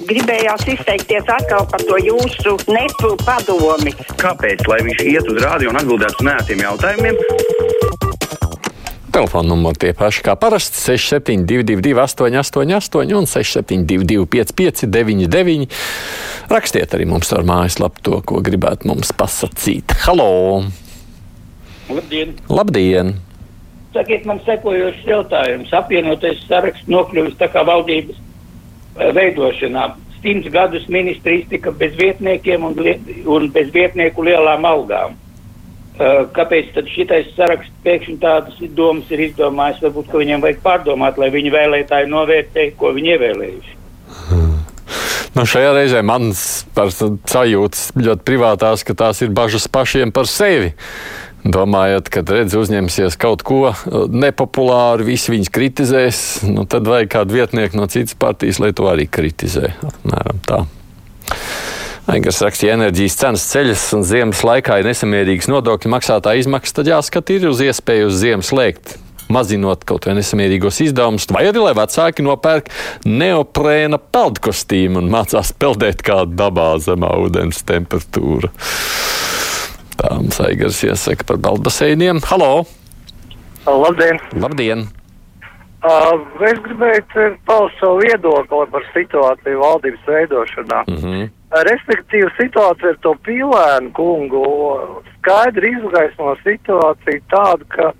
Gribējās izteikties atkal par to jūsu nepu padomi. Kāpēc? Lai viņš iet uz rādio un atbildētu uz nētiem jautājumiem. Telefona numuri tie paši kā parasti - 6722, 888, un 672, 559, Rakstiet arī mums ar mājaslapu to, ko gribētu mums pasakīt. Halo! Labdien! Labdien! Sakiet man sekojošs jautājums. Apvienotais saraksts nokļuvis tā kā valdības veidošanā. Simts gadus ministri iztika bez vietniekiem un, un bez vietnieku lielām algām. Uh, kāpēc tad šitais saraksts pēkšņi tādas domas ir izdomājis? Varbūt, ka viņiem vajag pārdomāt, lai viņu vēlētāji novērtē, ko viņi ievēlējuši. Hmm. Nu, šajā reizē mans sajūtas ļoti privātās, ka tās ir bažas pašiem par sevi. Domājot, ka redz uzņemsies kaut ko nepopulāru, visi viņus kritizēs, nu, tad vajag kādu vietnieku no citas partijas, lai to arī kritizē. Apmēram tā. Aigars rakstīja, enerģijas cenas ceļas un ziemas laikā ir nesamērīgas nodokļu maksātāja izmaksas, tad jāskat ir uz iespēju uz ziemas lēkt. Mazinot kaut vai nesamērīgos izdevumus, vai arī lai vecāki nopērk neoprēna peldkostīmu un mācās peldēt kādā dabā zemā ūdens temperatūra. Tā mums Aigars iesaka par balbaseiniem. Halo! Labdien! Labdien! Uh, es gribēju paust savu viedokli par situāciju valdības veidošanā. Mm -hmm. Respektīvi, situācija ar to pīlēnu kungu skaidri izgaismo situāciju tādu, ka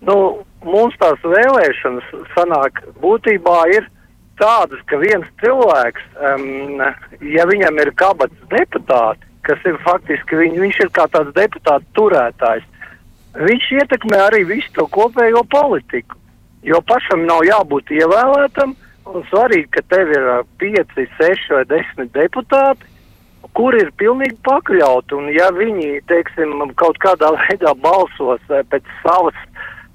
nu, mums tās vēlēšanas sanāk būtībā ir tādas, ka viens cilvēks, um, ja viņam ir kabats deputāti, kas ir faktiski viņ, viņš ir kā tāds deputāts turētājs, viņš ietekmē arī visu to kopējo politiku. Jo pašam nav jābūt ievēlētam, un svarīgi, ka tev ir 5, 6 vai 10 deputāti, kur ir pilnīgi pakļauti. Un ja viņi, teiksim, kaut kādā veidā balsos pēc savas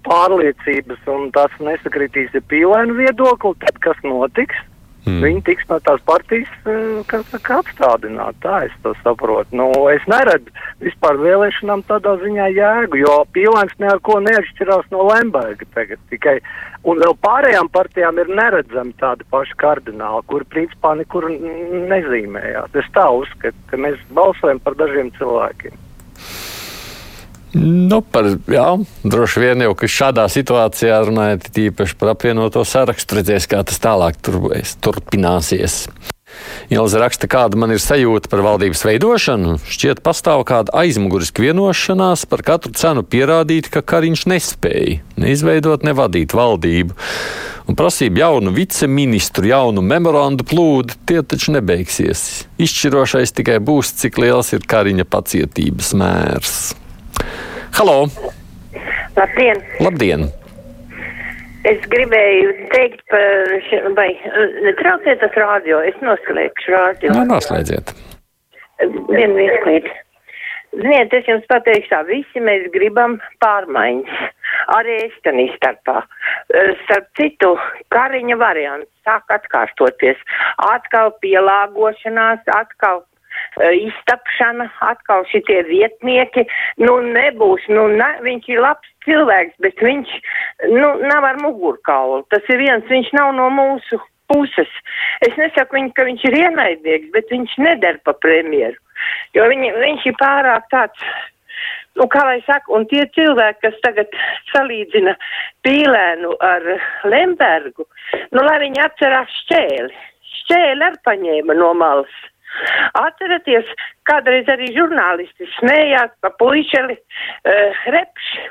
pārliecības un tas nesakritīs ar pīlēnu viedokli, tad kas notiks? Mm. Viņi tiks no tās partijas, eh, saka, apstādināti. Tā es to saprotu. Nu, es neredzu vispār vēlēšanām tādā ziņā jēgu, jo pīlēns neko neatšķirās no Lemberga tagad. Tikai, un vēl pārējām partijām ir neredzami tādi paši kardināli, kuri principā nekur nezīmējās. Es tā uzskatu, ka mēs balsojam par dažiem cilvēkiem. Nu, par, jā, droši vien jau, šādā situācijā runājot tīpaši par apvienoto sarakstu, redzēs, kā tas tālāk turbuļs, turpināsies. Ilza raksta, kāda man ir sajūta par valdības veidošanu. Šķiet, pastāv kāda aizmuguriska vienošanās par katru cenu pierādīt, ka Kariņš nespēja neizveidot, nevadīt valdību. Un prasība jaunu viceministru, jaunu memorandu plūdu, tie taču nebeigsies. Izšķirošais tikai būs, cik liels ir Kariņa pacietības mērs. Halo! Labdien! Labdien. Es gribēju teikt par, vai netrauciet tas rādio, es noslēgšu rādio. Nē, noslēdziet. Vienu mirklīt. Ziniet, es jums pateikšu tā, visi mēs gribam pārmaiņas. Arī es tenī starpā. Starp citu, kariņa variants sāk atkārtoties. Atkal pielāgošanās, atkal iztapšana, atkal šitie vietnieki, nu nebūs, nu ne, viņš ir labs cilvēks, bet viņš, nu, nav ar mugurkaulu. Tas ir viens, viņš nav no mūsu puses. Es nesaku viņu, ka viņš ir ienaidnieks, bet viņš neder pa premjeru, jo viņi, viņš ir pārāk tāds. Nu, kā lai saka, un tie cilvēki, kas tagad salīdzina Pīlēnu ar Lembergu, nu, lai viņi atcerās šķēli. Šķēli ar paņēma no malas. Atceraties, kādreiz arī žurnālisti smējās pa puišeli uh, repši,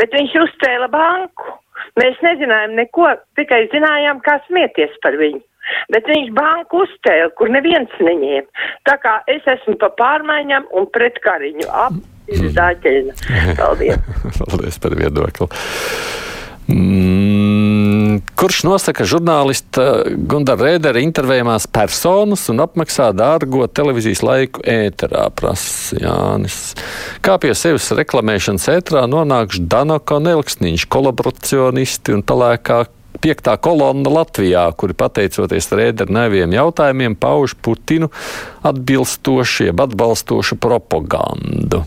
bet viņš uzcēla banku. Mēs nezinājām neko, tikai zinājām, kā smieties par viņu. Bet viņš banku uzcēla, kur neviens neņēma. Tā kā es esmu pa pārmaiņām un pret kariņu. Ap, ir zāķeļina. Paldies. Paldies par viedokli. Mm, kurš nosaka žurnālista Gunara Rēdera intervējumās personas un apmaksā dārgo televīzijas laiku ēterā, prasa Jānis. Kā pie sevis reklamēšanas ēterā nonāk Danaka un Elksniņš, kolaboracionisti un talēkā piektā kolonna Latvijā, kuri pateicoties Rēdera neviem jautājumiem pauž Putinu atbilstošie, atbalstošu propagandu.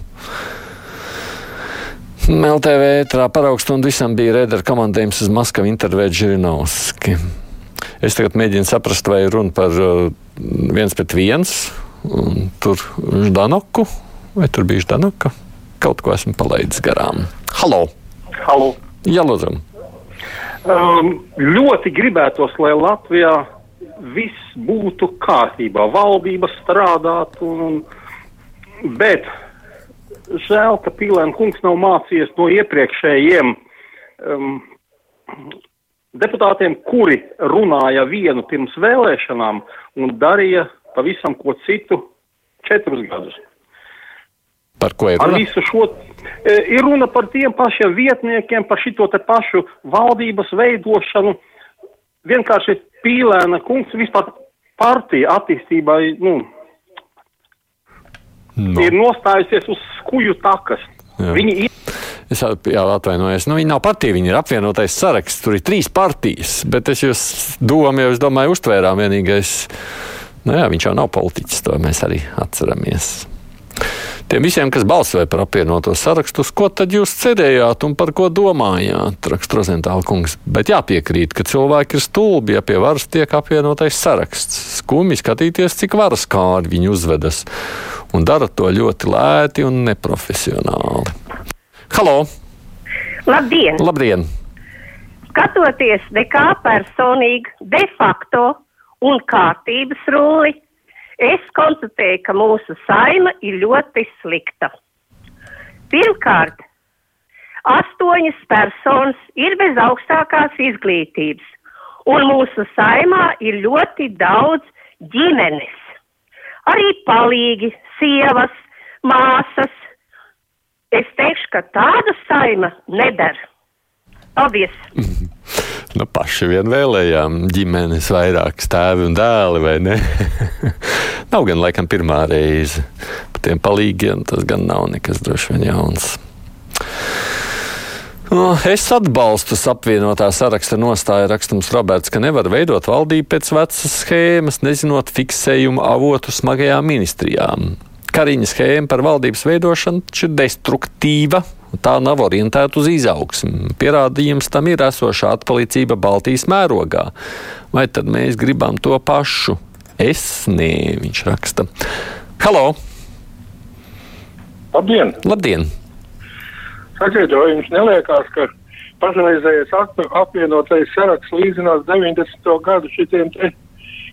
LTV ētrā paraugstundu visam bija Rēdera komandējums uz Maskavu intervēt Žirinovski. Es tagad mēģinu saprast, vai runa par uh, viens pret viens. Tur Ždanoku, vai tur bija Ždanoka? Kaut ko esmu palaidis garām. Halo! Halo. Jā, lūdzu! Um, ļoti gribētos, lai Latvijā viss būtu kārtībā, valdība strādātu, un, bet žēl, ka Pīlēna kungs nav mācījies no iepriekšējiem um, deputātiem, kuri runāja vienu pirms vēlēšanām un darīja pavisam ko citu četrus gadus. Par ko ir Ar runa? visu šo e, ir runa par tiem pašiem vietniekiem, par šito te pašu valdības veidošanu. Vienkārši pīlēna kungs vispār partija attīstībai, nu, Nu. ir nostājusies uz skuju takas. Jā. Viņi ir Es jau atvainojos. Nu, viņi nav partija, viņi ir apvienotais saraksts. Tur ir trīs partijas, bet es jūs domu, jau es domāju, uztvērām vienīgais. Nu, jā, viņš jau nav politiķis, to mēs arī atceramies. Tiem visiem, kas balsoja par apvienoto sarakstu, ko tad jūs cerējāt un par ko domājāt, raksta Rozentāla kungs. Bet jāpiekrīt, ka cilvēki ir stulbi, ja pie varas tiek apvienotais saraksts. Skumji skatīties, cik varas kādi viņi uzvedas. Un dara to ļoti lēti un neprofesionāli. Halo! Labdien! Labdien! Skatoties nekā personīgi, de facto un kārtības rulli, es konstatēju, ka mūsu saima ir ļoti slikta. Pirmkārt, astoņas personas ir bez augstākās izglītības, un mūsu saimā ir ļoti daudz ģimenes. Arī palīgi, sievas, māsas. Es teikšu, ka tāda saima nedara. Paldies! Nu, paši vien vēlējām ģimenes vairāk tēvi un dēli, vai ne? nav gan laikam pirmā reize. Par tiem palīgiem tas gan nav nekas droši vien jauns. Nu, Es atbalstu apvienotā saraksta nostāju rakstums Roberts, ka nevar veidot valdību pēc vecas schēmas, nezinot fiksējumu avotu smagajām ministrijām. Kariņa schēma par valdības veidošanu ir destruktīva, tā nav orientēta uz izaugsmu. Pierādījums tam ir esošā atpalicība Baltijas mērogā. Vai tad mēs gribam to pašu? Es nē, viņš raksta. Halo! Labdien! Labdien! Sakiet, vai jums neliekās, ka pašreizējais ap- apvienotais saraksts līdzinās 90. gadu šitiem te,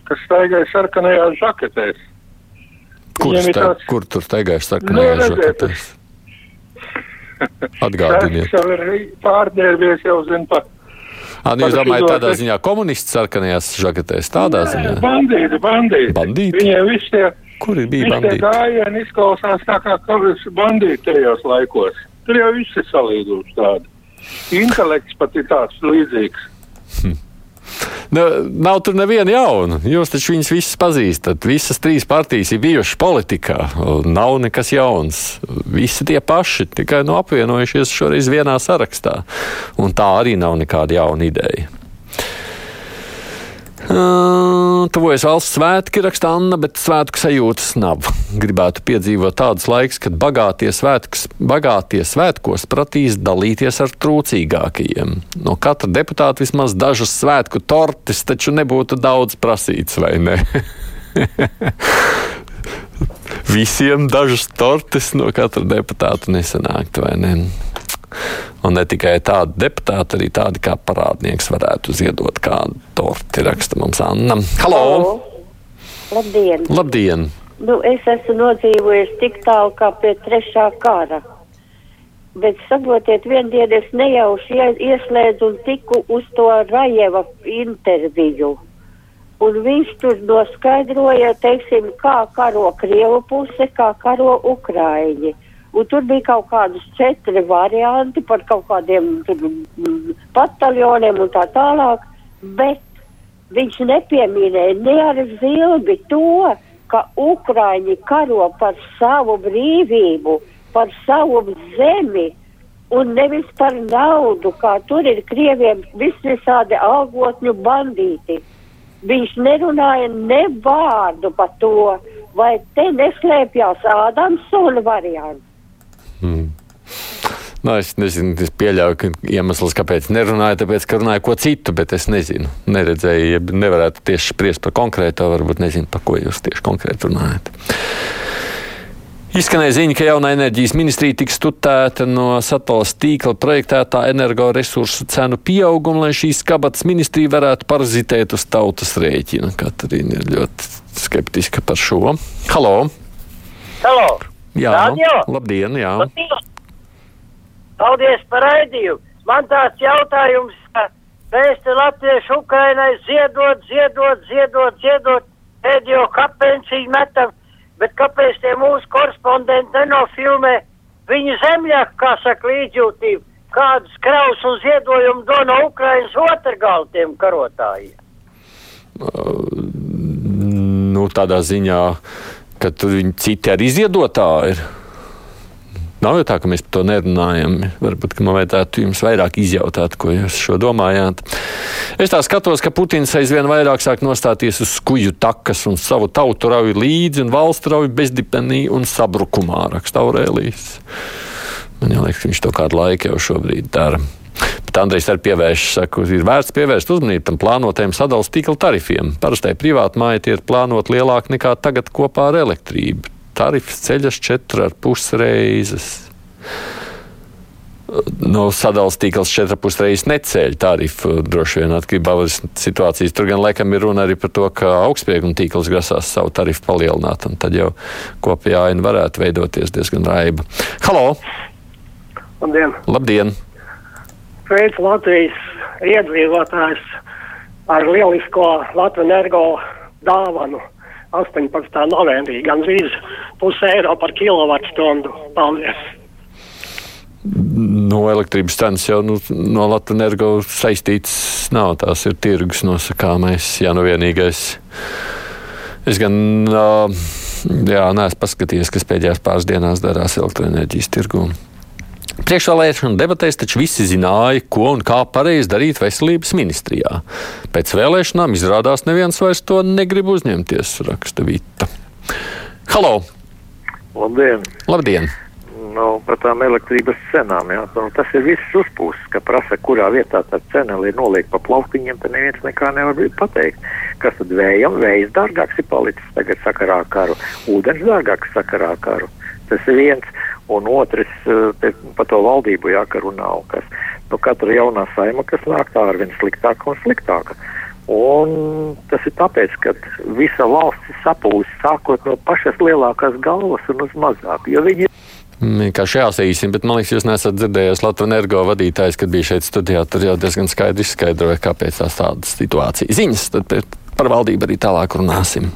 kas staigāja sarkanajās žaketēs? Kur, sta, tāds- kur tur Nu, sarkanajā redziet, žaketēs? Atgādiniet. Tas ir pārģērbies jau zin pa Ā, nu, jūs domājat tādā ziņā komunists sarkanajās žaketēs? Tādā ziņā? bandīti, bandīti. Bandīti? Viņiem viss tie, Kur ir bija viss tie bandīti? gājieni izklausās tā kā kaut bandīti tajos laikos. Tur jau viss ir salīdzoši tādi. Intelekts pat ir tāds līdzīgs. Nu, nav tur neviena jauna. Jūs taču viņus visus pazīstat. Visas trīs partijas ir bijušas politikā. Nav nekas jauns. Visi tie paši, tikai nu apvienojušies šoreiz vienā sarakstā. Un tā arī nav nekāda jauna ideja. Uh, Tuvojas valsts svētki, raksta Anna, bet svētku sajūtas nav. Gribētu piedzīvot tādus laikus, kad bagātie, svētks, bagātie svētkos pratīs dalīties ar trūcīgākajiem. No katra deputāta vismaz dažas svētku tortes taču nebūtu daudz prasīts, vai ne? Visiem dažas tortes no katra deputāta nesanākt, vai ne? Un ne tikai tādi deputāti, arī tādi kā parādnieks varētu ziedot kādu torti, raksta mums Anna. Halo! Labdien! Labdien! Nu, es esmu nodzīvojis tik tālu kā pie trešā kara. Bet saprotiet, vienu dienu es nejauši ie- ieslēdzu un tiku uz to Rajeva interviju. Un viņš tur noskaidroja, teiksim, kā karo Krievu puse, kā karo Ukraiņi. Un tur bija kaut kādas četri varianti par kaut kādiem bataljoniem un tā tālāk, bet viņš nepieminēja ne ar zilbi to, ka Ukraiņi karo par savu brīvību, par savu zemi un nevis par naudu, kā tur ir Krieviem visvisādi algotņu bandīti. Viņš nerunāja ne vārdu par to, vai te neslēpjās Ādamsona variants. Nu, es nezinu, es pieļauju, ka iemesls, kāpēc nerunāju, tāpēc, ka runāju ko citu, bet es nezinu. Neredzēju, ja nevarētu tieši spriest par konkrēto, varbūt nezinu, par ko jūs tieši konkrēti runājat. Izskanēja ziņa, ka jaunā enerģijas ministrija tiks tutēta no satelīta tīkla projektētā energoresursu cenu pieauguma, lai šīs kabatas ministrija varētu parazitēt uz tautas rēķina. Katrīna ir ļoti skeptiska par šo. Halo! Halo! Jā, Radio? labdien! Jā. Labdien! Paldies par raidījumu. Man tāds jautājums, ka mēs te latvieši Ukrainai ziedot, ziedot, ziedot, ziedot, pēdējo kapenciju metam, bet kāpēc tie mūsu korespondenti nenofilmē viņu zemļaku, kā saka, līdzjūtību, kādus kraus un ziedojumu do no Ukrainas otrgaltiem karotājiem? Nu, tādā ziņā, ka tur viņi citi arī ziedotāji ir. Nav jau tā, ka mēs par to nerunājam. Varbūt man vajadzētu jums vairāk izjautāt, ko jūs šo domājāt. Es tā skatos, ka Putins aizvien vairāk sāk nostāties uz skuju takas un savu tautu rauj līdzi un valstu rauj bezdipenī un sabrukumā, raksta Aurēlijas. Man liekas, ka viņš to kādu laiku jau šobrīd dara. Bet Andrejs arī pievērš, saka, ir vērts pievērst uzmanību tam plānotajiem sadalījuma tīkla tarifiem. Parastai privāti māja tie ir plānoti lielāki nekā tagad kopā ar elektrību. Tarifs ceļas četras ar pus reizes. No sadalījuma tīkls četras ar pus reizes neceļ tarifu. Droši vien atkarībā no situācijas. Tur gan laikam ir runa arī par to, ka augstspieguma tīkls grasās savu tarifu palielināt. Tad jau kopējā aina varētu veidoties diezgan raiba. Halo! Labdien! Labdien. Sveicu Latvijas iedzīvotājs ar lielisko Latvijas energo dāvanu 18. novembrī. Gan drīz pusē eiro par kilovatstundu. Paldies! No elektrības cenas jau nu, no Latvijas energo saistīts nav. Tās ir tirgus nosakāmais, ja nu vienīgais. Es gan, uh, jā, neesmu paskatījies, kas pēdējās pāris dienās darās elektroenerģijas tirgū. Priekšvēlēšana debatēs taču visi zināja, ko un kā pareizi darīt veselības ministrijā. Pēc vēlēšanām izrādās neviens vairs to negrib uzņemties, raksta Vita. Halo! Labdien! Labdien! Nu, par tām elektrības cenām. Jā. Nu, tas ir viss uzpūsts, ka prasa, kurā vietā tā cena ir noliekta pa plauktiņiem, tad neviens nekā nevar pateikt. Kas tad vējam? Vējs dārgāks ir palicis tagad sakarā ar karu, ūdens dārgāks sakarā ar karu. Tas ir viens un otrs par to valdību jākarunā. Kas, nu, katra jaunā saima, kas nāk, tā ar vien sliktāka un sliktāka. Un tas ir tāpēc, ka visa valsts ir sapūsta sākot no pašas lielākās galvas un uz mazāku. Viņi... Vienkārši jāsaīsina, bet man liekas, jūs nesat dzirdējis Latvijas energo vadītājs, kad bija šeit studijā. Tur jau diezgan skaidri izskaidroja, kāpēc tās tādas situācijas ziņas. Tad par valdību arī tālāk runāsim.